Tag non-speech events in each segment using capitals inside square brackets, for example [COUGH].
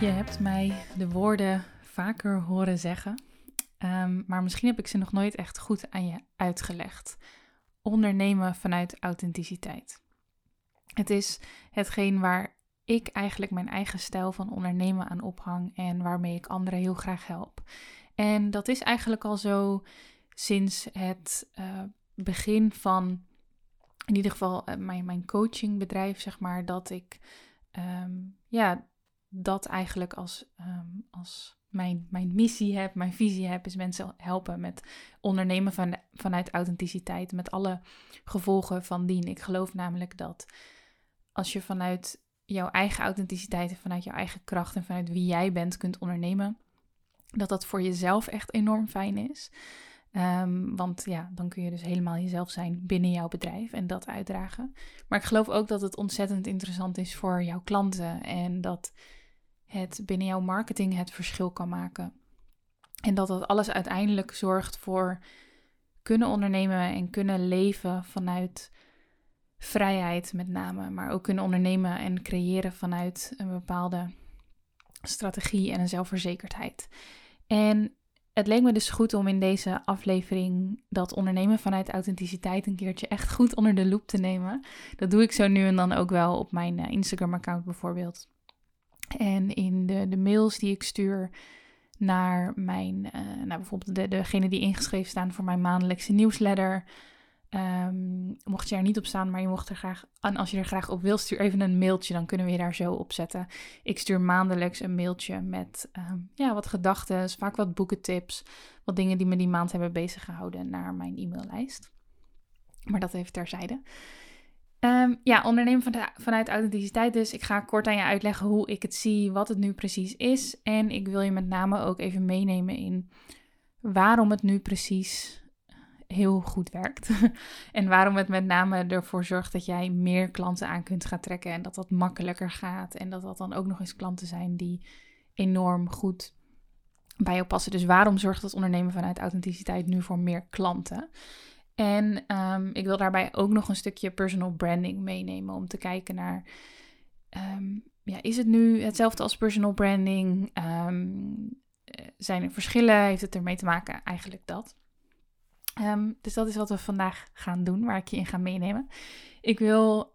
Je hebt mij de woorden vaker horen zeggen, um, maar misschien heb ik ze nog nooit echt goed aan je uitgelegd. Ondernemen vanuit authenticiteit. Het is hetgeen waar ik eigenlijk mijn eigen stijl van ondernemen aan ophang en waarmee ik anderen heel graag help. En dat is eigenlijk al zo sinds het uh, begin van, in ieder geval, uh, mijn, mijn coachingbedrijf, zeg maar, dat ik um, ja, dat eigenlijk als, um, als mijn, mijn missie heb, mijn visie heb, is mensen helpen met ondernemen van, vanuit authenticiteit, met alle gevolgen van dien. Ik geloof namelijk dat als je vanuit jouw eigen authenticiteit en vanuit jouw eigen kracht en vanuit wie jij bent kunt ondernemen, dat dat voor jezelf echt enorm fijn is. Um, want ja, dan kun je dus helemaal jezelf zijn binnen jouw bedrijf en dat uitdragen. Maar ik geloof ook dat het ontzettend interessant is voor jouw klanten en dat het binnen jouw marketing het verschil kan maken. En dat dat alles uiteindelijk zorgt voor kunnen ondernemen en kunnen leven vanuit vrijheid met name, maar ook kunnen ondernemen en creëren vanuit een bepaalde strategie en een zelfverzekerdheid. En het leek me dus goed om in deze aflevering dat ondernemen vanuit authenticiteit een keertje echt goed onder de loep te nemen. Dat doe ik zo nu en dan ook wel op mijn eh, Instagram-account bijvoorbeeld. En in de, de mails die ik stuur naar mijn, nou bijvoorbeeld de, degene die ingeschreven staan voor mijn maandelijkse nieuwsletter. Um, mocht je er niet op staan, maar je mocht er graag, en als je er graag op wil, stuur even een mailtje, dan kunnen we je daar zo op zetten. Ik stuur maandelijks een mailtje met um, ja, wat gedachten, vaak wat boekentips, wat dingen die me die maand hebben bezig gehouden naar mijn e-maillijst. Maar dat even terzijde. Um, ja, ondernemen van de, vanuit authenticiteit dus. Ik ga kort aan je uitleggen hoe ik het zie, wat het nu precies is. En ik wil je met name ook even meenemen in waarom het nu precies heel goed werkt. [LAUGHS] en waarom het met name ervoor zorgt dat jij meer klanten aan kunt gaan trekken en dat dat makkelijker gaat. En dat dat dan ook nog eens klanten zijn die enorm goed bij jou passen. Dus waarom zorgt dat ondernemen vanuit authenticiteit nu voor meer klanten? En um, ik wil daarbij ook nog een stukje personal branding meenemen om te kijken naar, um, ja, is het nu hetzelfde als personal branding? Um, zijn er verschillen? Heeft het ermee te maken? Eigenlijk dat. dus dat is wat we vandaag gaan doen, waar ik je in ga meenemen. Ik wil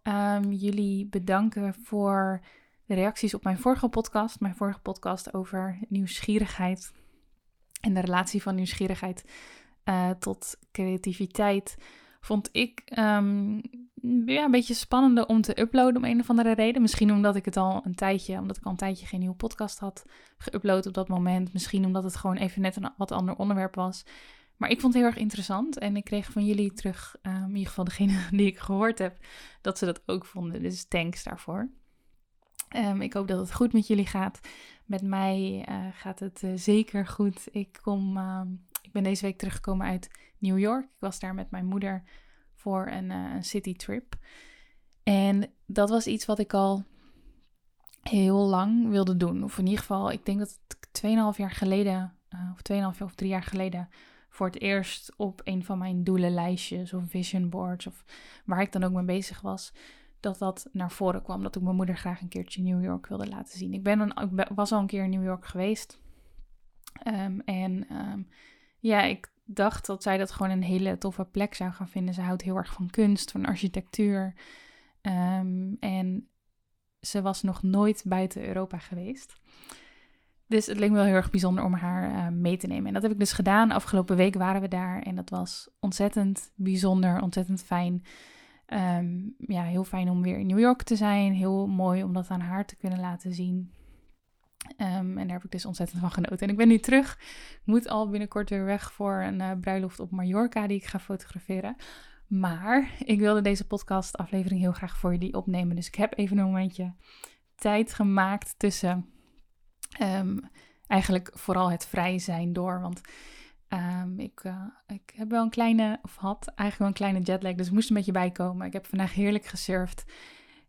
jullie bedanken voor de reacties op mijn vorige podcast. Mijn vorige podcast over nieuwsgierigheid en de relatie van nieuwsgierigheid uh, tot creativiteit, vond ik um, ja, een beetje spannender om te uploaden om een of andere reden. Misschien omdat ik het al een tijdje, omdat ik al een tijdje geen nieuwe podcast had geüpload op dat moment. Misschien omdat het gewoon even net een wat ander onderwerp was. Maar ik vond het heel erg interessant en ik kreeg van jullie terug, um, in ieder geval degene [LAUGHS] die ik gehoord heb, dat ze dat ook vonden. Dus thanks daarvoor. Um, ik hoop dat het goed met jullie gaat. Met mij uh, gaat het uh, zeker goed. Ik kom ik ben deze week teruggekomen uit New York. Ik was daar met mijn moeder voor een, uh, een city trip. En dat was iets wat ik al heel lang wilde doen. Of in ieder geval, ik denk dat het 2,5 jaar geleden, uh, of 2,5 of 3 jaar geleden, voor het eerst op een van mijn doelenlijstjes of vision boards, of waar ik dan ook mee bezig was, dat dat naar voren kwam. Dat ik mijn moeder graag een keertje New York wilde laten zien. Ik, ben dan, ik was al een keer in New York geweest. Um, en um, ja, ik dacht dat zij dat gewoon een hele toffe plek zou gaan vinden. Ze houdt heel erg van kunst, van architectuur. Um, en ze was nog nooit buiten Europa geweest. Dus het leek me wel heel erg bijzonder om haar uh, mee te nemen. En dat heb ik dus gedaan. Afgelopen week waren we daar en dat was ontzettend bijzonder, ontzettend fijn. Ehm, ja, heel fijn om weer in New York te zijn. Heel mooi om dat aan haar te kunnen laten zien. Ehm, en daar heb ik dus ontzettend van genoten. En ik ben nu terug. Ik moet al binnenkort weer weg voor een uh, bruiloft op Mallorca die ik ga fotograferen. Maar ik wilde deze podcast aflevering heel graag voor jullie opnemen. Dus ik heb even een momentje tijd gemaakt tussen um, eigenlijk vooral het vrij zijn door. Want um, ik, uh, ik heb wel een kleine, of had eigenlijk wel een kleine jetlag, dus moest een beetje bijkomen. Ik heb vandaag heerlijk gesurfd.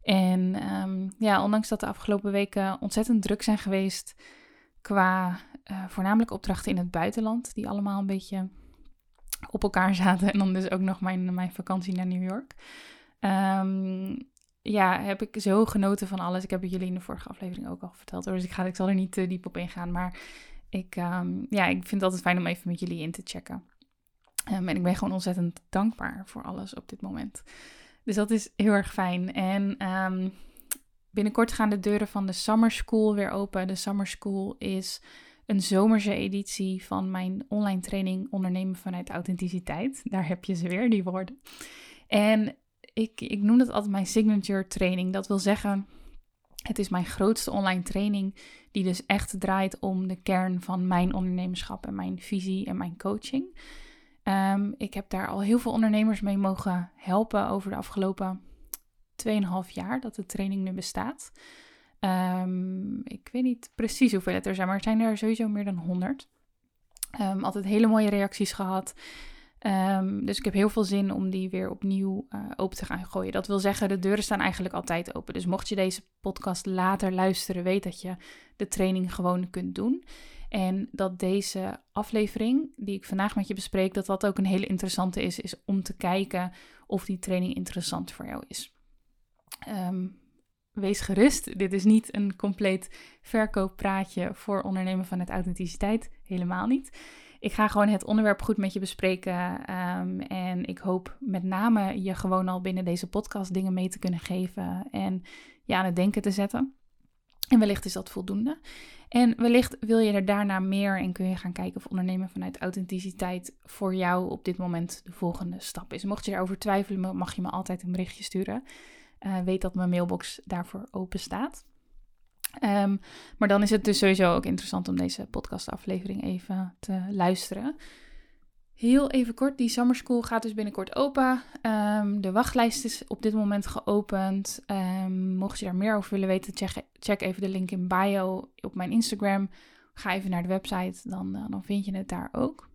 En um, ja, ondanks dat de afgelopen weken ontzettend druk zijn geweest qua uh, voornamelijk opdrachten in het buitenland, die allemaal een beetje op elkaar [LAUGHS] zaten. En dan dus ook nog mijn, mijn vakantie naar New York. Um, ja, heb ik zo genoten van alles. Ik heb het jullie in de vorige aflevering ook al verteld. Dus ik, ga, zal er niet te diep op ingaan. Maar ik, um, ja, ik vind het altijd fijn om even met jullie in te checken. En ik ben gewoon ontzettend dankbaar voor alles op dit moment. Dus dat is heel erg fijn. En um, binnenkort gaan de deuren van de Summer School weer open. De Summer School is een zomerse editie van mijn online training Ondernemen vanuit Authenticiteit. Daar heb je ze weer, die woorden. En ik, ik noem het altijd mijn signature training. Dat wil zeggen, het is mijn grootste online training die dus echt draait om de kern van mijn ondernemerschap en mijn visie en mijn coaching. Um, ik heb daar al heel veel ondernemers mee mogen helpen over de afgelopen 2,5 jaar dat de training nu bestaat. Um, ik weet niet precies hoeveel het er zijn, maar er zijn er sowieso meer dan 100. Um, ehm, altijd hele mooie reacties gehad. Dus ik heb heel veel zin om die weer opnieuw uh, open te gaan gooien. Dat wil zeggen, de deuren staan eigenlijk altijd open. Dus mocht je deze podcast later luisteren, weet dat je de training gewoon kunt doen. En dat deze aflevering, die ik vandaag met je bespreek, dat dat ook een hele interessante is, is om te kijken of die training interessant voor jou is. Um, wees gerust, dit is niet een compleet verkooppraatje voor ondernemen vanuit authenticiteit, helemaal niet ik ga gewoon het onderwerp goed met je bespreken. Um, en ik hoop met name je gewoon al binnen deze podcast dingen mee te kunnen geven. En je aan het denken te zetten. En wellicht is dat voldoende. En wellicht wil je er daarna meer en kun je gaan kijken of ondernemen vanuit authenticiteit voor jou op dit moment de volgende stap is. Mocht je daarover twijfelen, mag je me altijd een berichtje sturen. Uh, weet dat mijn mailbox daarvoor open staat. Um, maar dan is het dus sowieso ook interessant om deze podcastaflevering even te luisteren. Heel even kort, die Summer School gaat dus binnenkort open. Um, de wachtlijst is op dit moment geopend. Um, mocht je daar meer over willen weten, check, even de link in bio op mijn Instagram. Ga even naar de website, dan, uh, dan vind je het daar ook.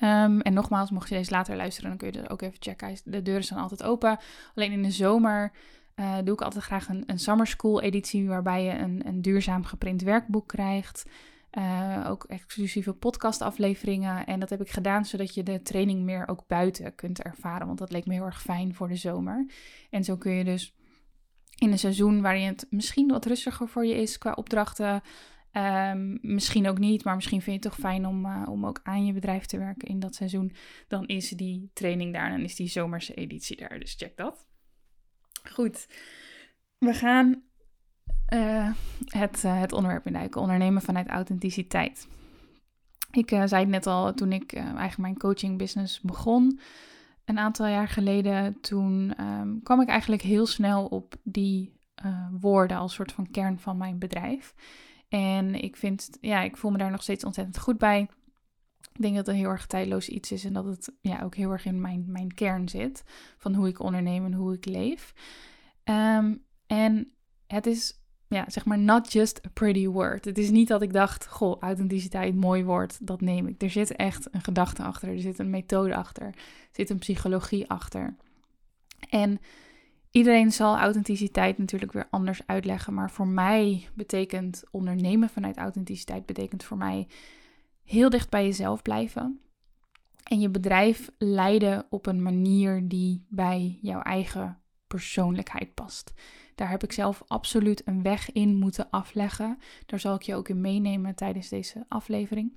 Um, en nogmaals, mocht je deze later luisteren, dan kun je er ook even checken. De deuren zijn altijd open. Alleen in de zomer uh, doe ik altijd graag een, een summer school editie waarbij je een, een duurzaam geprint werkboek krijgt. Uh, ook exclusieve podcastafleveringen. En dat heb ik gedaan zodat je de training meer ook buiten kunt ervaren. Want dat leek me heel erg fijn voor de zomer. En zo kun je dus in een seizoen waarin het misschien wat rustiger voor je is qua opdrachten. Um, misschien ook niet, maar misschien vind je het toch fijn om, uh, om ook aan je bedrijf te werken in dat seizoen. Dan is die training daar en is die zomerse editie daar. Dus check dat. Goed, we gaan uh, het, uh, het onderwerp induiken. Ondernemen vanuit authenticiteit. Ik uh, zei het net al toen ik eigenlijk mijn coaching business begon. Een aantal jaar geleden. Toen um, kwam ik eigenlijk heel snel op die woorden als soort van kern van mijn bedrijf. En ik vind, ja, ik voel me daar nog steeds ontzettend goed bij. Ik denk dat het een heel erg tijdloos iets is en dat het ja, ook heel erg in mijn, mijn kern zit. Van hoe ik onderneem en hoe ik leef. Um, en het is, ja, zeg maar, not just a pretty word. Het is niet dat ik dacht, goh, authenticiteit, mooi woord, dat neem ik. Er zit echt een gedachte achter, er zit een methode achter, er zit een psychologie achter. En iedereen zal authenticiteit natuurlijk weer anders uitleggen. Maar voor mij betekent ondernemen vanuit authenticiteit, betekent voor mij heel dicht bij jezelf blijven. En je bedrijf leiden op een manier die bij jouw eigen persoonlijkheid past. Daar heb ik zelf absoluut een weg in moeten afleggen. Daar zal ik je ook in meenemen tijdens deze aflevering.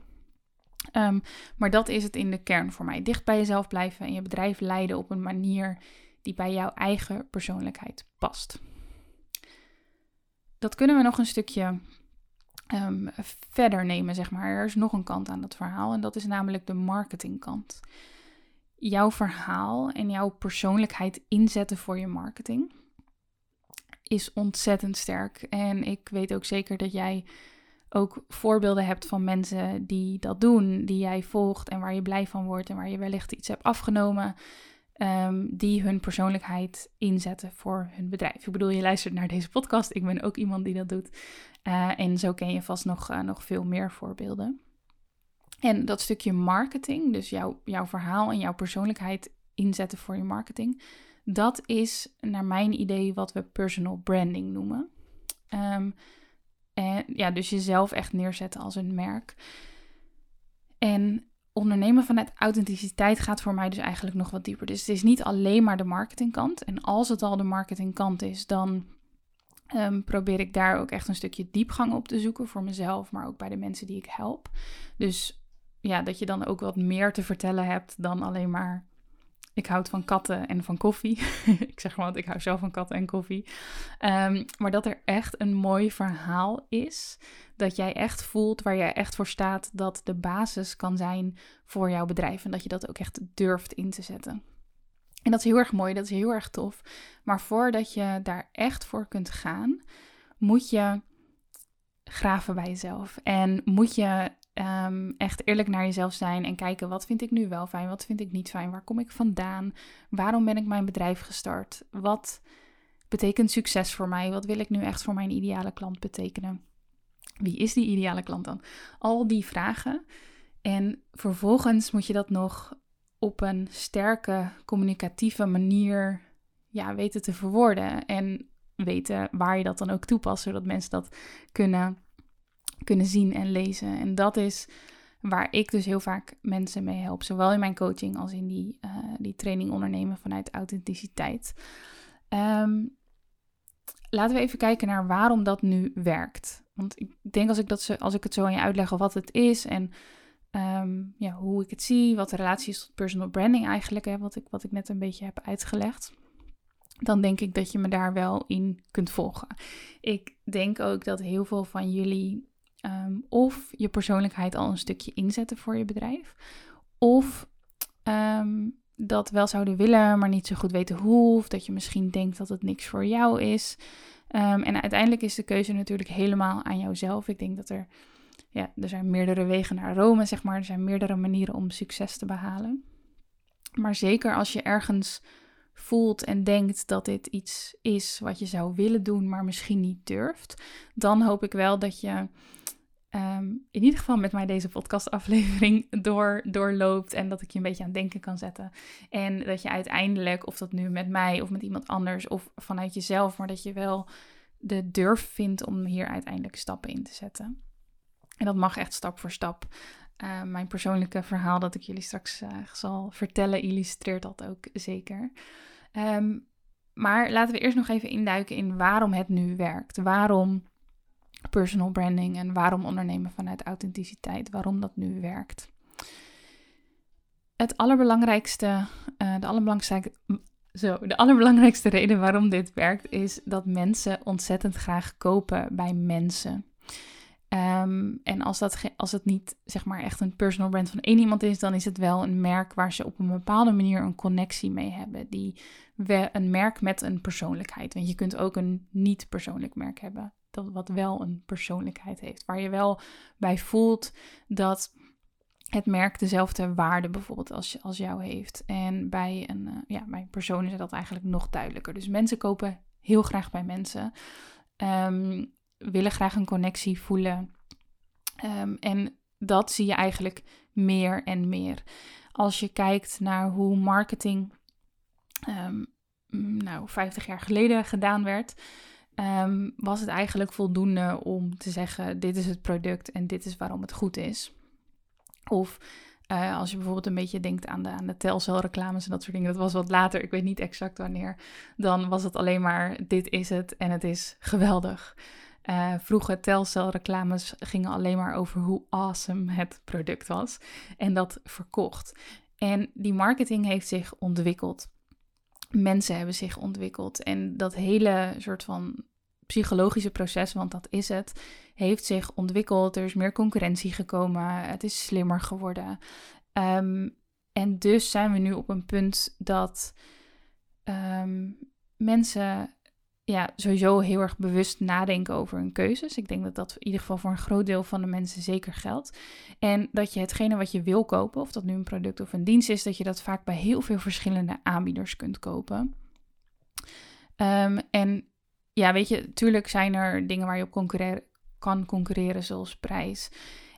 Um, maar dat is het in de kern voor mij. Dicht bij jezelf blijven en je bedrijf leiden op een manier die bij jouw eigen persoonlijkheid past. Dat kunnen we nog een stukje ehm, verder nemen, zeg maar. Er is nog een kant aan dat verhaal en dat is namelijk de marketingkant. Jouw verhaal en jouw persoonlijkheid inzetten voor je marketing is ontzettend sterk. En ik weet ook zeker dat jij ook voorbeelden hebt van mensen die dat doen, die jij volgt en waar je blij van wordt en waar je wellicht iets hebt afgenomen, um, die hun persoonlijkheid inzetten voor hun bedrijf. Ik bedoel, je luistert naar deze podcast, ik ben ook iemand die dat doet. Uh, en zo ken je vast nog, uh, nog veel meer voorbeelden. En dat stukje marketing, dus jouw, jouw verhaal en jouw persoonlijkheid inzetten voor je marketing, dat is naar mijn idee wat we personal branding noemen. En ja, dus jezelf echt neerzetten als een merk. En ondernemen vanuit authenticiteit gaat voor mij dus eigenlijk nog wat dieper. Dus het is niet alleen maar de marketingkant. En als het al de marketingkant is, dan um, probeer ik daar ook echt een stukje diepgang op te zoeken voor mezelf, maar ook bij de mensen die ik help. Dus ja, dat je dan ook wat meer te vertellen hebt dan alleen maar ik houd van katten en van koffie. [LAUGHS] ik zeg want ik hou zelf van katten en koffie. Um, maar dat er echt een mooi verhaal is. Dat jij echt voelt waar jij echt voor staat. Dat de basis kan zijn voor jouw bedrijf. En dat je dat ook echt durft in te zetten. En dat is heel erg mooi, dat is heel erg tof. Maar voordat je daar echt voor kunt gaan, moet je graven bij jezelf. En moet je um, echt eerlijk naar jezelf zijn en kijken wat vind ik nu wel fijn, wat vind ik niet fijn, waar kom ik vandaan, waarom ben ik mijn bedrijf gestart, wat betekent succes voor mij, wat wil ik nu echt voor mijn ideale klant betekenen. Wie is die ideale klant dan? Al die vragen. En vervolgens moet je dat nog op een sterke communicatieve manier ja, weten te verwoorden. En weten waar je dat dan ook toepast, zodat mensen dat kunnen kunnen zien en lezen. En dat is waar ik dus heel vaak mensen mee help. Zowel in mijn coaching als in die, uh, die training ondernemen vanuit authenticiteit. Um, laten we even kijken naar waarom dat nu werkt. Want ik denk als ik, dat als ik het zo aan je uitleg wat het is en um, ja, hoe ik het zie, wat de relatie is tot personal branding eigenlijk, hè, wat, ik, wat ik net een beetje heb uitgelegd dan denk ik dat je me daar wel in kunt volgen. Ik denk ook dat heel veel van jullie Ehm, of je persoonlijkheid al een stukje inzetten voor je bedrijf. Of ehm, dat wel zouden willen, maar niet zo goed weten hoe. Of dat je misschien denkt dat het niks voor jou is. Um, en uiteindelijk is de keuze natuurlijk helemaal aan jouzelf. Ik denk dat er, ja, er zijn meerdere wegen naar Rome, zeg maar. Er zijn meerdere manieren om succes te behalen. Maar zeker als je ergens voelt en denkt dat dit iets is wat je zou willen doen, maar misschien niet durft, dan hoop ik wel dat je um, in ieder geval met mij deze podcastaflevering [LAUGHS] door, doorloopt en dat ik je een beetje aan het denken kan zetten. En dat je uiteindelijk, of dat nu met mij of met iemand anders of vanuit jezelf, maar dat je wel de durf vindt om hier uiteindelijk stappen in te zetten. En dat mag echt stap voor stap. Uh, mijn persoonlijke verhaal dat ik jullie straks uh, zal vertellen, illustreert dat ook zeker. Um, maar laten we eerst nog even induiken in waarom het nu werkt. Waarom personal branding en waarom ondernemen vanuit authenticiteit, waarom dat nu werkt. Het allerbelangrijkste, uh, de allerbelangrijkste, zo, de allerbelangrijkste reden waarom dit werkt is dat mensen ontzettend graag kopen bij mensen. Um, en als, dat, als het niet zeg maar echt een personal brand van één iemand is, dan is het wel een merk waar ze op een bepaalde manier een connectie mee hebben. Die een merk met een persoonlijkheid. Want je kunt ook een niet persoonlijk merk hebben dat wat wel een persoonlijkheid heeft. Waar je wel bij voelt dat het merk dezelfde waarde bijvoorbeeld als, als jou heeft. En bij een, uh, ja, bij persoon is dat eigenlijk nog duidelijker. Dus mensen kopen heel graag bij mensen. Um, willen graag een connectie voelen. Um, en dat zie je eigenlijk meer en meer. Als je kijkt naar hoe marketing um, nou, 50 jaar geleden gedaan werd, Ehm, was het eigenlijk voldoende om te zeggen: dit is het product en dit is waarom het goed is. Of uh, als je bijvoorbeeld een beetje denkt aan de, aan de telcelreclames en dat soort dingen, dat was wat later, ik weet niet exact wanneer, dan was het alleen maar: dit is het en het is geweldig. Vroeger telcelreclames gingen alleen maar over hoe awesome het product was en dat verkocht. En die marketing heeft zich ontwikkeld mensen hebben zich ontwikkeld. En dat hele soort van psychologische proces, want dat is het, heeft zich ontwikkeld. Er is meer concurrentie gekomen. Het is slimmer geworden. Ehm, en dus zijn we nu op een punt dat ehm, mensen ja, sowieso heel erg bewust nadenken over hun keuzes. Ik denk dat dat in ieder geval voor een groot deel van de mensen zeker geldt. En dat je hetgene wat je wil kopen, of dat nu een product of een dienst is, dat je dat vaak bij heel veel verschillende aanbieders kunt kopen. Ehm, en ja, weet je, natuurlijk zijn er dingen waar je op kan concurreren, zoals prijs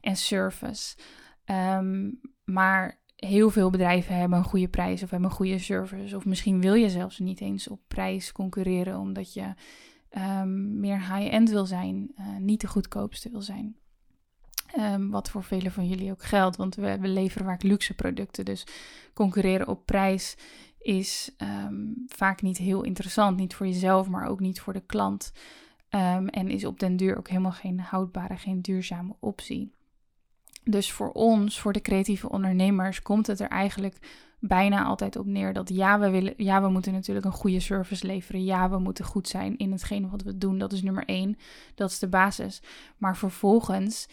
en service. Ehm, maar heel veel bedrijven hebben een goede prijs of hebben een goede service. Of misschien wil je zelfs niet eens op prijs concurreren, omdat je um, meer high-end wil zijn, uh, niet de goedkoopste wil zijn. Um, wat voor velen van jullie ook geldt, want we, leveren vaak luxe producten. Dus concurreren op prijs is um, vaak niet heel interessant. Niet voor jezelf, maar ook niet voor de klant. en is op den duur ook helemaal geen houdbare, geen duurzame optie. Dus voor ons, voor de creatieve ondernemers, komt het er eigenlijk bijna altijd op neer dat ja, we willen, ja, we moeten natuurlijk een goede service leveren. Ja, we moeten goed zijn in hetgene wat we doen. Dat is nummer één. Dat is de basis. Maar vervolgens,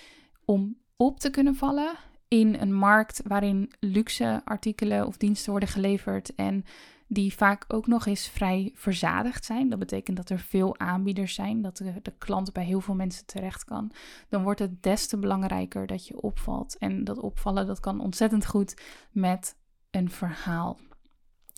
om op te kunnen vallen in een markt waarin luxe artikelen of diensten worden geleverd en die vaak ook nog eens vrij verzadigd zijn. Dat betekent dat er veel aanbieders zijn, dat de, de klant bij heel veel mensen terecht kan. Dan wordt het des te belangrijker dat je opvalt. En dat opvallen, dat kan ontzettend goed met een verhaal.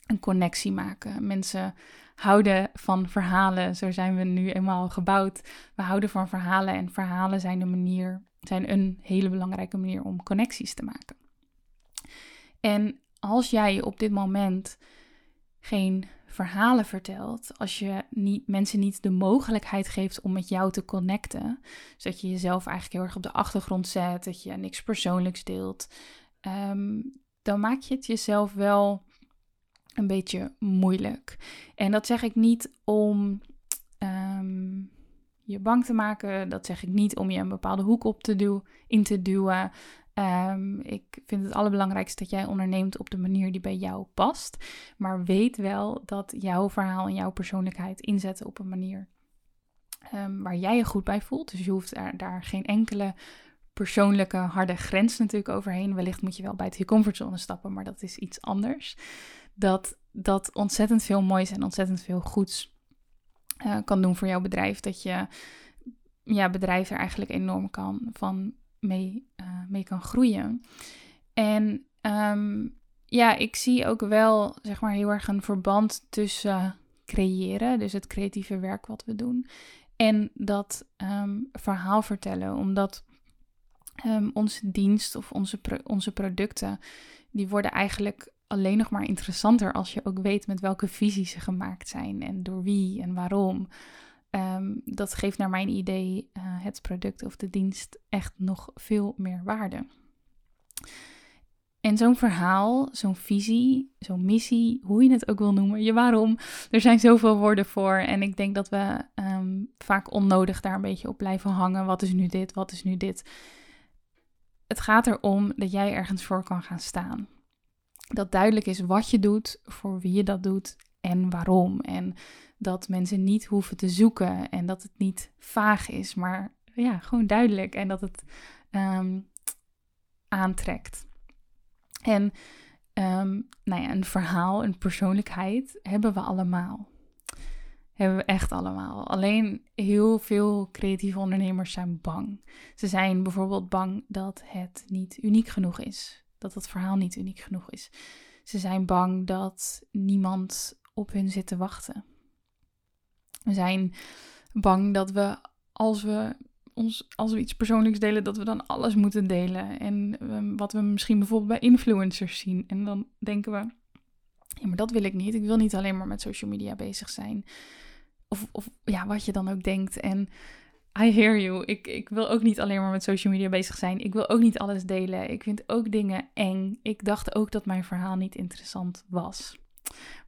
Een connectie maken. Mensen houden van verhalen. Zo zijn we nu eenmaal gebouwd. We houden van verhalen en verhalen zijn een manier, zijn een hele belangrijke manier om connecties te maken. En als jij op dit moment geen verhalen vertelt, als je niet, mensen niet de mogelijkheid geeft om met jou te connecten, zodat je jezelf eigenlijk heel erg op de achtergrond zet, dat je niks persoonlijks deelt, ehm, dan maak je het jezelf wel een beetje moeilijk. En dat zeg ik niet om ehm, je bang te maken, dat zeg ik niet om je een bepaalde hoek op te duwen, in te duwen. Um, ik vind het allerbelangrijkste dat jij onderneemt op de manier die bij jou past. Maar weet wel dat jouw verhaal en jouw persoonlijkheid inzetten op een manier um, waar jij je goed bij voelt. Dus je hoeft er, daar geen enkele persoonlijke harde grens natuurlijk overheen. Wellicht moet je wel buiten je comfortzone stappen, maar dat is iets anders. Dat dat ontzettend veel moois en ontzettend veel goeds uh, kan doen voor jouw bedrijf. Dat je ja, bedrijf er eigenlijk enorm kan van mee, uh, mee kan groeien. En um, ja, ik zie ook wel zeg maar heel erg een verband tussen creëren, dus het creatieve werk wat we doen, en dat um, verhaal vertellen. Omdat um, onze dienst of onze, onze producten, die worden eigenlijk alleen nog maar interessanter als je ook weet met welke visie ze gemaakt zijn en door wie en waarom. Um, dat geeft naar mijn idee uh, het product of de dienst echt nog veel meer waarde. En zo'n verhaal, zo'n visie, zo'n missie, hoe je het ook wil noemen, je waarom, er zijn zoveel woorden voor. En ik denk dat we um, vaak onnodig daar een beetje op blijven hangen. Wat is nu dit? Wat is nu dit? Het gaat erom dat jij ergens voor kan gaan staan. Dat duidelijk is wat je doet, voor wie je dat doet en waarom. En dat mensen niet hoeven te zoeken en dat het niet vaag is, maar ja, gewoon duidelijk en dat het ehm, aantrekt. En um, nou ja, een verhaal, een persoonlijkheid hebben we allemaal. Hebben we echt allemaal. Alleen heel veel creatieve ondernemers zijn bang. Ze zijn bijvoorbeeld bang dat het niet uniek genoeg is. Dat het verhaal niet uniek genoeg is. Ze zijn bang dat niemand op hun zit te wachten. We zijn bang dat we als we ons, als we iets persoonlijks delen, dat we dan alles moeten delen. En um, wat we misschien bijvoorbeeld bij influencers zien. En dan denken we, ja, maar dat wil ik niet. Ik wil niet alleen maar met social media bezig zijn. Of, of ja, wat je dan ook denkt. En I hear you. Ik, ik wil ook niet alleen maar met social media bezig zijn. Ik wil ook niet alles delen. Ik vind ook dingen eng. Ik dacht ook dat mijn verhaal niet interessant was.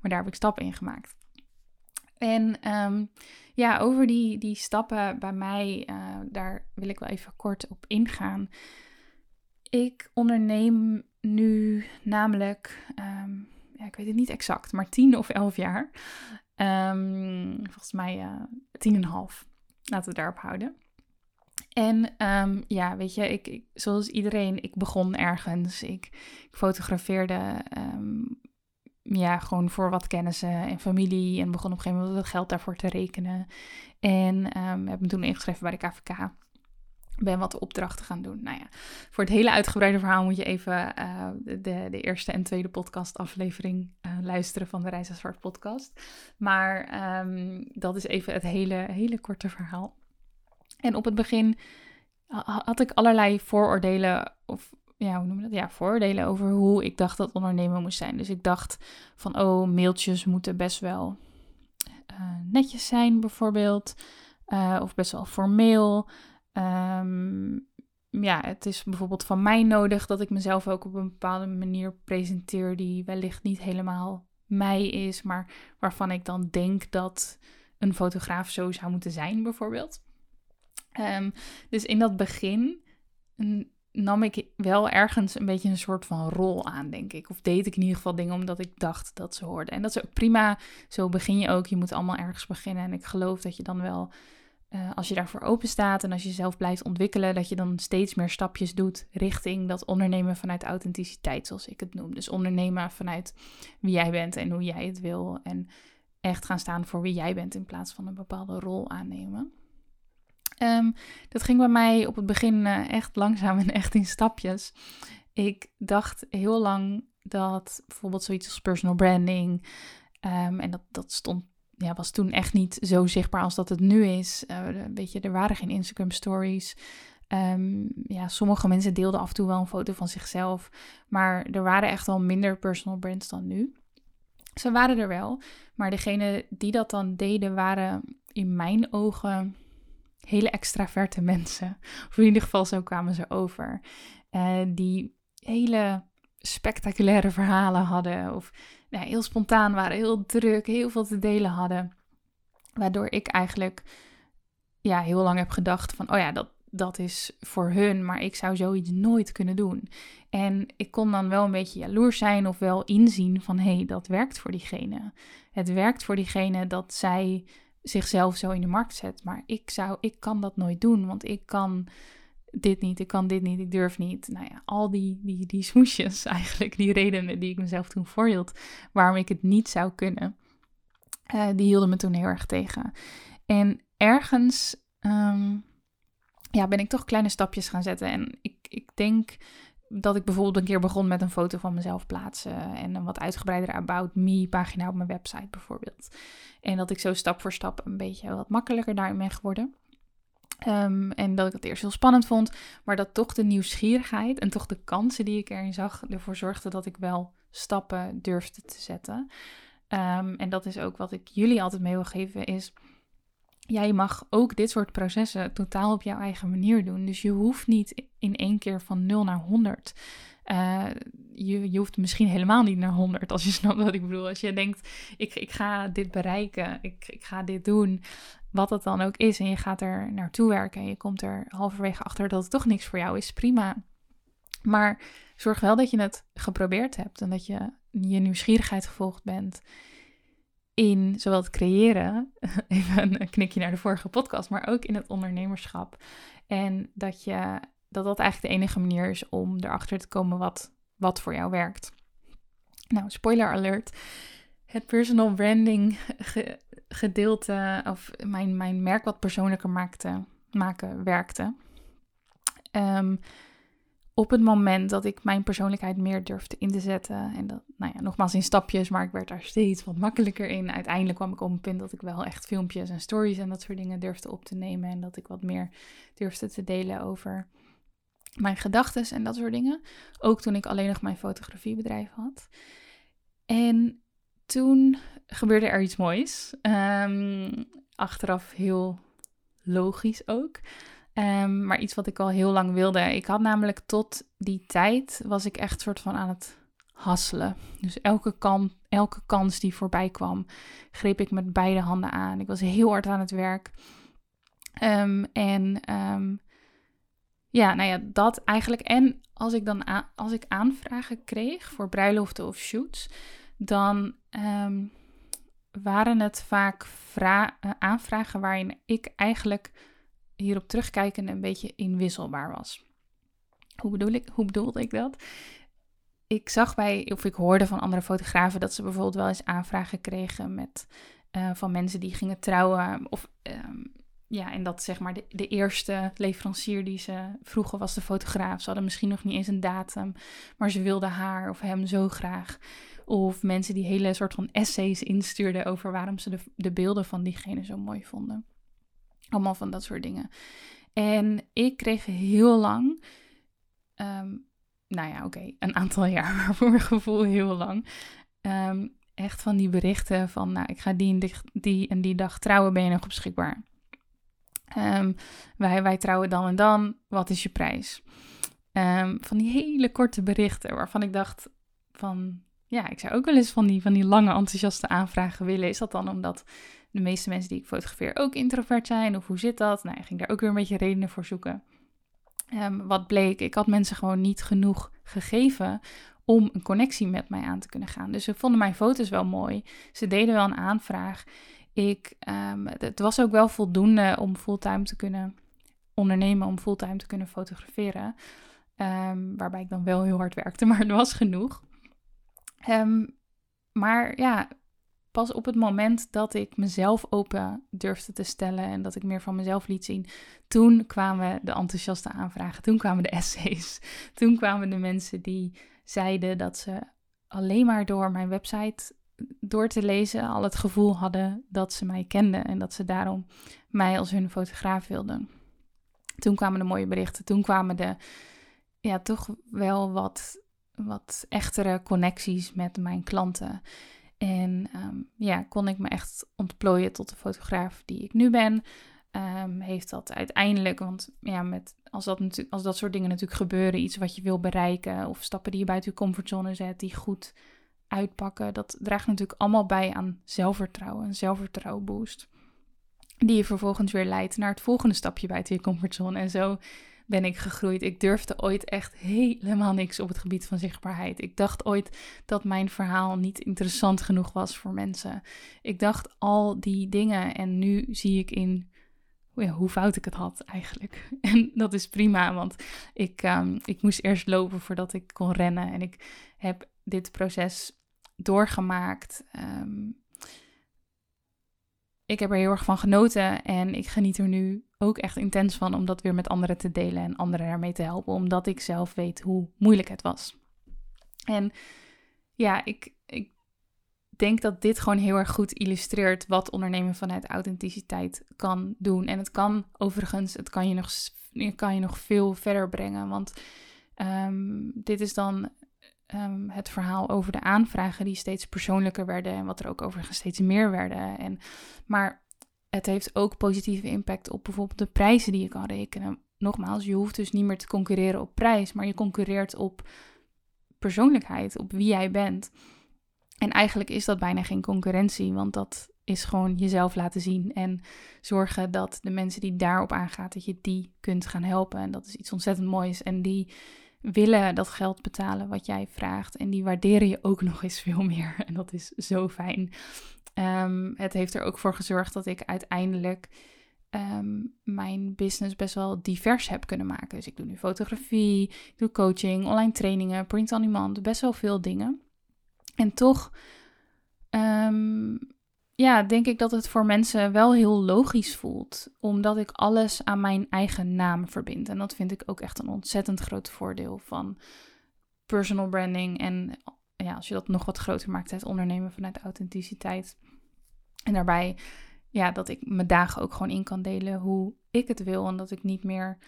Maar daar heb ik stappen in gemaakt. En um, ja, over die, die stappen bij mij, uh, daar wil ik wel even kort op ingaan. Ik onderneem nu namelijk, um, ja, ik weet het niet exact, maar tien of elf jaar. Um, volgens mij uh, tien en half. laten we daarop houden. En ehm, ja, weet je, ik, ik, zoals iedereen, ik begon ergens. Ik, ik fotografeerde ehm, ja, gewoon voor wat kennissen en familie. En begon op een gegeven moment het geld daarvoor te rekenen. En um, heb me toen ingeschreven bij de KVK. Ben wat opdrachten gaan doen. Nou ja, voor het hele uitgebreide verhaal moet je even uh, de, de eerste en tweede podcast aflevering uh, luisteren van de Reis naar Zwart podcast. Maar um, dat is even het hele, hele korte verhaal. En op het begin had ik allerlei vooroordelen, of ja, hoe noem je dat? Ja, vooroordelen over hoe ik dacht dat ondernemen moest zijn. Dus ik dacht van, oh, mailtjes moeten best wel uh, netjes zijn, bijvoorbeeld. Uh, of best wel formeel. Um, ja, het is bijvoorbeeld van mij nodig dat ik mezelf ook op een bepaalde manier presenteer die wellicht niet helemaal mij is, maar waarvan ik dan denk dat een fotograaf zo zou moeten zijn, bijvoorbeeld. Um, dus in dat begin nam ik wel ergens een beetje een soort van rol aan, denk ik. Of deed ik in ieder geval dingen omdat ik dacht dat ze hoorden. En dat is ook prima. Zo begin je ook. Je moet allemaal ergens beginnen. En ik geloof dat je dan wel, uh, als je daarvoor open staat en als je jezelf blijft ontwikkelen, dat je dan steeds meer stapjes doet richting dat ondernemen vanuit authenticiteit, zoals ik het noem. Dus ondernemen vanuit wie jij bent en hoe jij het wil. En echt gaan staan voor wie jij bent in plaats van een bepaalde rol aannemen. Um, dat ging bij mij op het begin uh, echt langzaam en echt in stapjes. Ik dacht heel lang dat bijvoorbeeld zoiets als personal branding, um, en dat, dat stond, ja, was toen echt niet zo zichtbaar als dat het nu is. Uh, weet je, er waren geen Instagram stories. Um, ja, sommige mensen deelden af en toe wel een foto van zichzelf, maar er waren echt wel minder personal brands dan nu. Ze waren er wel, maar degene die dat dan deden waren in mijn ogen hele extraverte mensen. Of in ieder geval zo kwamen ze over. Uh, die hele spectaculaire verhalen hadden. Of nou, heel spontaan waren, heel druk, heel veel te delen hadden. Waardoor ik eigenlijk ja, heel lang heb gedacht van, oh ja, dat, dat is voor hun, maar ik zou zoiets nooit kunnen doen. En ik kon dan wel een beetje jaloers zijn of wel inzien van, hé, hey, dat werkt voor diegene. Het werkt voor diegene dat zij zichzelf zo in de markt zet. Maar ik zou, ik kan dat nooit doen, want ik kan dit niet, ik kan dit niet, ik durf niet. Nou ja, al die, die, die smoesjes [LAUGHS] eigenlijk, die redenen die ik mezelf toen voorhield, waarom ik het niet zou kunnen, uh, die hielden me toen heel erg tegen. En ergens um, ja, ben ik toch kleine stapjes gaan zetten. En ik, ik denk dat ik bijvoorbeeld een keer begon met een foto van mezelf plaatsen en een wat uitgebreidere About Me pagina op mijn website bijvoorbeeld. En dat ik zo stap voor stap een beetje wat makkelijker daarin ben geworden. Um, en dat ik het eerst heel spannend vond, maar dat toch de nieuwsgierigheid en toch de kansen die ik erin zag ervoor zorgde dat ik wel stappen durfde te zetten. Um, en dat is ook wat ik jullie altijd mee wil geven, is jij mag ook dit soort processen totaal op jouw eigen manier doen. Dus je hoeft niet in één keer van 0 naar 100. Uh, eh, je, je hoeft misschien helemaal niet naar 100, als je [LAUGHS] snapt wat ik bedoel. Als je denkt, ik, ik ga dit bereiken, ik, ik ga dit doen, wat het dan ook is, en je gaat er naartoe werken en je komt er halverwege achter dat het toch niks voor jou is, prima. Maar zorg wel dat je het geprobeerd hebt en dat je je nieuwsgierigheid gevolgd bent in zowel het creëren, [LAUGHS] even een knikje naar de vorige podcast, maar ook in het ondernemerschap. En dat je dat dat eigenlijk de enige manier is om erachter te komen wat, wat voor jou werkt. Nou, spoiler alert. Het personal branding [LAUGHS] gedeelte, of mijn, mijn merk wat persoonlijker maakte, maken werkte. Um, op het moment dat ik mijn persoonlijkheid meer durfde in te zetten. En dat, nou ja, nogmaals in stapjes, maar ik werd daar steeds wat makkelijker in. Uiteindelijk kwam ik op een punt dat ik wel echt filmpjes en stories en dat soort dingen durfde op te nemen. En dat ik wat meer durfde te delen over mijn gedachten en dat soort dingen. Ook toen ik alleen nog mijn fotografiebedrijf had. En toen gebeurde er iets moois. Um, achteraf heel logisch ook. Um, maar iets wat ik al heel lang wilde. Ik had namelijk tot die tijd was ik echt soort van aan het hasselen. Dus elke, elke kans die voorbij kwam, greep ik met beide handen aan. Ik was heel hard aan het werk. Um, en um, ja, nou ja, dat eigenlijk. En als ik dan als ik aanvragen kreeg voor bruiloften of shoots, dan waren het vaak eh, aanvragen waarin ik eigenlijk hierop terugkijkend een beetje inwisselbaar was. Hoe, bedoel ik, hoe bedoelde ik dat? Ik zag bij, of ik hoorde van andere fotografen dat ze bijvoorbeeld wel eens aanvragen kregen met, eh, van mensen die gingen trouwen. Of ehm, ja, en dat zeg maar de, de, eerste leverancier die ze vroegen was de fotograaf. Ze hadden misschien nog niet eens een datum, maar ze wilden haar of hem zo graag. Of mensen die hele soort van essays instuurden over waarom ze de, de beelden van diegene zo mooi vonden. Allemaal van dat soort dingen. En ik kreeg heel lang, um, nou ja, oké, een aantal [LAUGHS] jaar, maar voor mijn gevoel heel lang. Um, echt van die berichten van, nou, ik ga die en die, en die dag trouwen, ben je nog beschikbaar? Um, wij, wij trouwen dan en dan, wat is je prijs? van die hele korte berichten waarvan ik dacht van, ja, ik zou ook wel eens van die, van die lange enthousiaste aanvragen willen. Is dat dan omdat de meeste mensen die ik fotografeer ook introvert zijn? Of hoe zit dat? Nou, ik ging daar ook weer een beetje redenen voor zoeken. Um, wat bleek, ik had mensen gewoon niet genoeg gegeven om een connectie met mij aan te kunnen gaan. Dus ze vonden mijn foto's wel mooi. Ze deden wel een aanvraag. Ik, um, het was ook wel voldoende om fulltime te kunnen ondernemen, om fulltime te kunnen fotograferen. Um, waarbij ik dan wel heel hard werkte, [LAUGHS] maar het was genoeg. Um, maar ja, pas op het moment dat ik mezelf open durfde te stellen en dat ik meer van mezelf liet zien, toen kwamen de enthousiaste aanvragen, toen kwamen de [LAUGHS] essays, toen kwamen de mensen die zeiden dat ze alleen maar door mijn website door te lezen al het gevoel hadden dat ze mij kenden en dat ze daarom mij als hun fotograaf wilden. Toen kwamen de mooie berichten, toen kwamen de, ja, toch wel wat wat echtere connecties met mijn klanten. En ehm, ja, kon ik me echt ontplooien tot de fotograaf die ik nu ben. Um, heeft dat uiteindelijk, want ja, met, als, dat als dat soort dingen natuurlijk gebeuren, iets wat je wil bereiken of stappen die je buiten je comfortzone zet, die goed uitpakken, dat draagt natuurlijk allemaal bij aan zelfvertrouwen, een zelfvertrouwenboost. Die je vervolgens weer leidt naar het volgende stapje buiten je comfortzone. En zo ben ik gegroeid. Ik durfde ooit echt helemaal niks op het gebied van zichtbaarheid. Ik dacht ooit dat mijn verhaal niet interessant genoeg was voor mensen. Ik dacht al die dingen en nu zie ik in ja, hoe fout ik het had eigenlijk. [LAUGHS] En dat is prima, want ik, um, ik moest eerst lopen voordat ik kon rennen. En ik heb dit proces doorgemaakt. Um, ik heb er heel erg van genoten en ik geniet er nu ook echt intens van om dat weer met anderen te delen en anderen ermee te helpen, omdat ik zelf weet hoe moeilijk het was. En ja, ik, ik denk dat dit gewoon heel erg goed illustreert wat ondernemen vanuit authenticiteit kan doen. En het kan overigens, het kan je nog, kan je nog veel verder brengen, want um, dit is dan um, het verhaal over de aanvragen die steeds persoonlijker werden en wat er ook overigens steeds meer werden. En, maar het heeft ook positieve impact op bijvoorbeeld de prijzen die je kan rekenen. Nogmaals, je hoeft dus niet meer te concurreren op prijs, maar je concurreert op persoonlijkheid, op wie jij bent. En eigenlijk is dat bijna geen concurrentie, want dat is gewoon jezelf laten zien en zorgen dat de mensen die daarop aangaan, dat je die kunt gaan helpen. En dat is iets ontzettend moois. En die willen dat geld betalen wat jij vraagt. En die waarderen je ook [LAUGHS] nog eens veel meer. En dat is zo fijn. Um, het heeft er ook voor gezorgd dat ik uiteindelijk um, mijn business best wel divers heb kunnen maken. Dus ik doe nu fotografie, ik doe coaching, online trainingen, print on demand, best wel veel dingen. En toch um, ja, denk ik dat het voor mensen wel heel logisch voelt, omdat ik alles aan mijn eigen naam verbind. En dat vind ik ook echt een ontzettend groot voordeel van personal branding. En ja, als je dat nog wat groter maakt, het ondernemen vanuit authenticiteit. En daarbij, ja, dat ik mijn dagen ook gewoon in kan delen hoe ik het wil. En dat ik niet meer,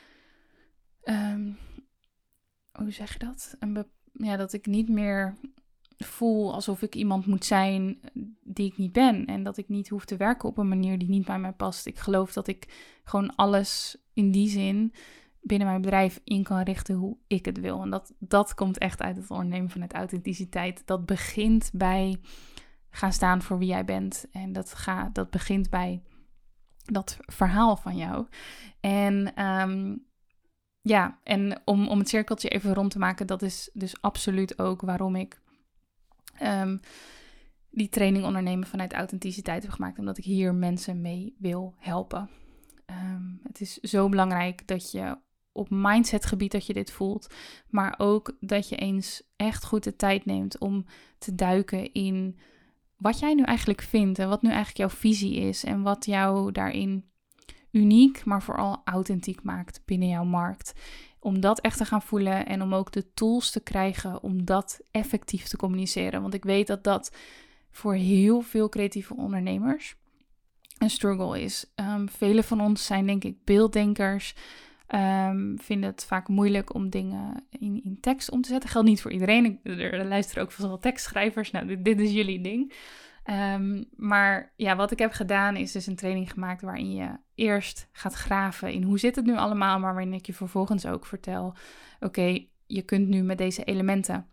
um, hoe zeg je dat? Een ja, dat ik niet meer voel alsof ik iemand moet zijn die ik niet ben. En dat ik niet hoef te werken op een manier die niet bij mij past. Ik geloof dat ik gewoon alles in die zin binnen mijn bedrijf in kan richten hoe ik het wil. En dat, dat komt echt uit het ondernemen vanuit authenticiteit. Dat begint bij gaan staan voor wie jij bent. En dat, ga, dat begint bij dat verhaal van jou. En um, ja, en om, om het cirkeltje even rond te maken, dat is dus absoluut ook waarom ik Um, die training ondernemen vanuit authenticiteit heb gemaakt, omdat ik hier mensen mee wil helpen. Ehm, het is zo belangrijk dat je op mindsetgebied dat je dit voelt, maar ook dat je eens echt goed de tijd neemt om te duiken in wat jij nu eigenlijk vindt en wat nu eigenlijk jouw visie is en wat jou daarin uniek, maar vooral authentiek maakt binnen jouw markt. Om dat echt te gaan voelen en om ook de tools te krijgen om dat effectief te communiceren. Want ik weet dat dat voor heel veel creatieve ondernemers een struggle is. Um, vele van ons zijn denk ik beelddenkers. Um, vinden het vaak moeilijk om dingen in, in tekst om te zetten. Geldt niet voor iedereen. Ik, er, luisteren ook veel tekstschrijvers. Nou, dit, dit is jullie ding. Um, maar ja, wat ik heb gedaan is dus een training gemaakt waarin je eerst gaat graven in hoe zit het nu allemaal, maar waarin ik je vervolgens ook vertel, oké, je kunt nu met deze elementen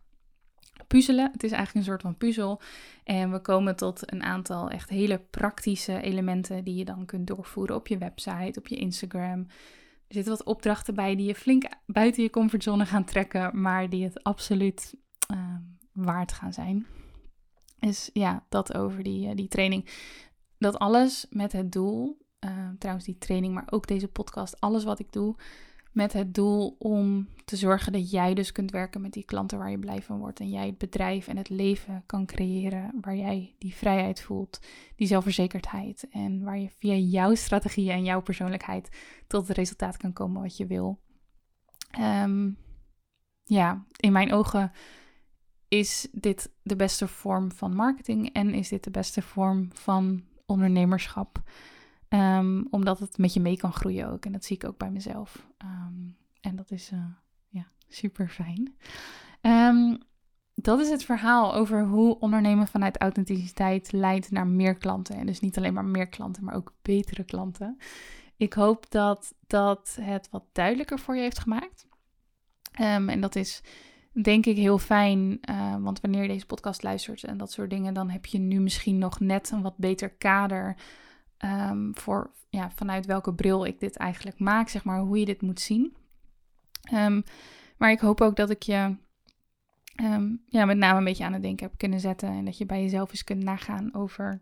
puzzelen. Het is eigenlijk een soort van puzzel. En we komen tot een aantal echt hele praktische elementen die je dan kunt doorvoeren op je website, op je Instagram. Er zitten wat opdrachten bij die je flink buiten je comfortzone gaan trekken, maar die het absoluut uh, waard gaan zijn. Dus ja, dat over die, uh, die training. Dat alles met het doel, uh, trouwens die training, maar ook deze podcast, alles wat ik doe, met het doel om te zorgen dat jij dus kunt werken met die klanten waar je blij van wordt. En jij het bedrijf en het leven kan creëren waar jij die vrijheid voelt, die zelfverzekerdheid. En waar je via jouw strategie en jouw persoonlijkheid tot het resultaat kan komen wat je wil. Um, ja, in mijn ogen is dit de beste vorm van marketing en is dit de beste vorm van ondernemerschap. Um, omdat het met je mee kan groeien ook. En dat zie ik ook bij mezelf. Um, en dat is uh, ja, super fijn. Um, dat is het verhaal over hoe ondernemen vanuit authenticiteit leidt naar meer klanten. En dus niet alleen maar meer klanten, maar ook betere klanten. Ik hoop dat dat het wat duidelijker voor je heeft gemaakt. en dat is denk ik heel fijn. Uh, want wanneer je deze podcast luistert en dat soort dingen, dan heb je nu misschien nog net een wat beter kader um, voor ja, vanuit welke bril ik dit eigenlijk maak, zeg maar, hoe je dit moet zien. Um, maar ik hoop ook dat ik je um, ja, met name een beetje aan het denken heb kunnen zetten en dat je bij jezelf eens kunt nagaan over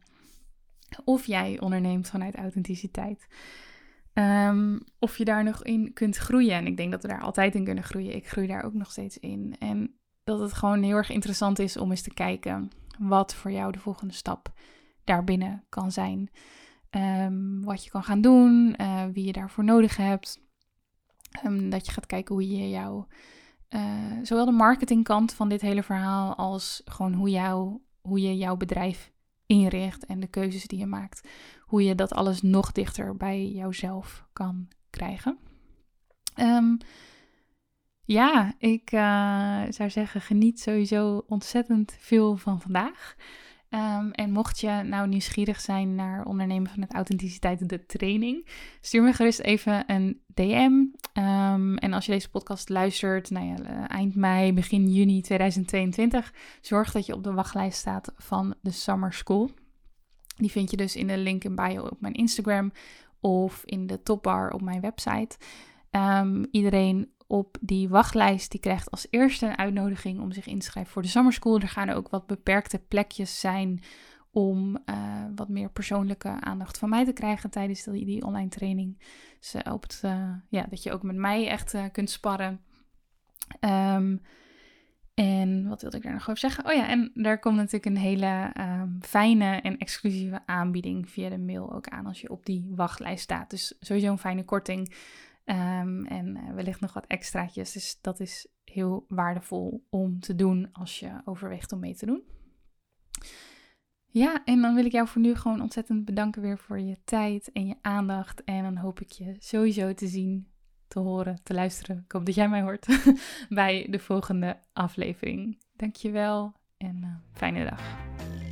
of jij onderneemt vanuit authenticiteit. Of je daar nog in kunt groeien. En ik denk dat we daar altijd in kunnen groeien. Ik groei daar ook nog steeds in. En dat het gewoon heel erg interessant is om eens te kijken wat voor jou de volgende stap daarbinnen kan zijn. Um, wat je kan gaan doen, uh, wie je daarvoor nodig hebt. Um, dat je gaat kijken hoe je jouw, uh, zowel de marketingkant van dit hele verhaal als gewoon hoe, jou, hoe je jouw bedrijf inricht en de keuzes die je maakt, hoe je dat alles nog dichter bij jouzelf kan krijgen. Um, ja, ik uh, zou zeggen, geniet sowieso ontzettend veel van vandaag. Um, en mocht je nou nieuwsgierig zijn naar ondernemen van het authenticiteit de training, stuur me gerust even een DM. Ehm, en als je deze podcast luistert, nou ja, eind mei, begin juni 2022, zorg dat je op de wachtlijst staat van de Summer School. Die vind je dus in de link in bio op mijn Instagram of in de topbar op mijn website. Um, iedereen op die wachtlijst die krijgt als eerste een uitnodiging om zich in te schrijven voor de Summer School. Er gaan ook wat beperkte plekjes zijn om uh, wat meer persoonlijke aandacht van mij te krijgen tijdens die, die online training. Dus uh, op het, uh, ja, dat je ook met mij echt kunt sparren. Um, en wat wilde ik daar nog over zeggen? Oh ja, en daar komt natuurlijk een hele um, fijne en exclusieve aanbieding via de mail ook aan als je op die wachtlijst staat. Dus sowieso een fijne korting. Um, en uh, wellicht nog wat extraatjes. Dus dat is heel waardevol om te doen als je overweegt om mee te doen. Ja, en dan wil ik jou voor nu gewoon ontzettend bedanken weer voor je tijd en je aandacht. En dan hoop ik je sowieso te zien te horen, te luisteren. Ik hoop dat jij mij hoort [LAUGHS] bij de volgende aflevering. Dankjewel en uh, fijne dag.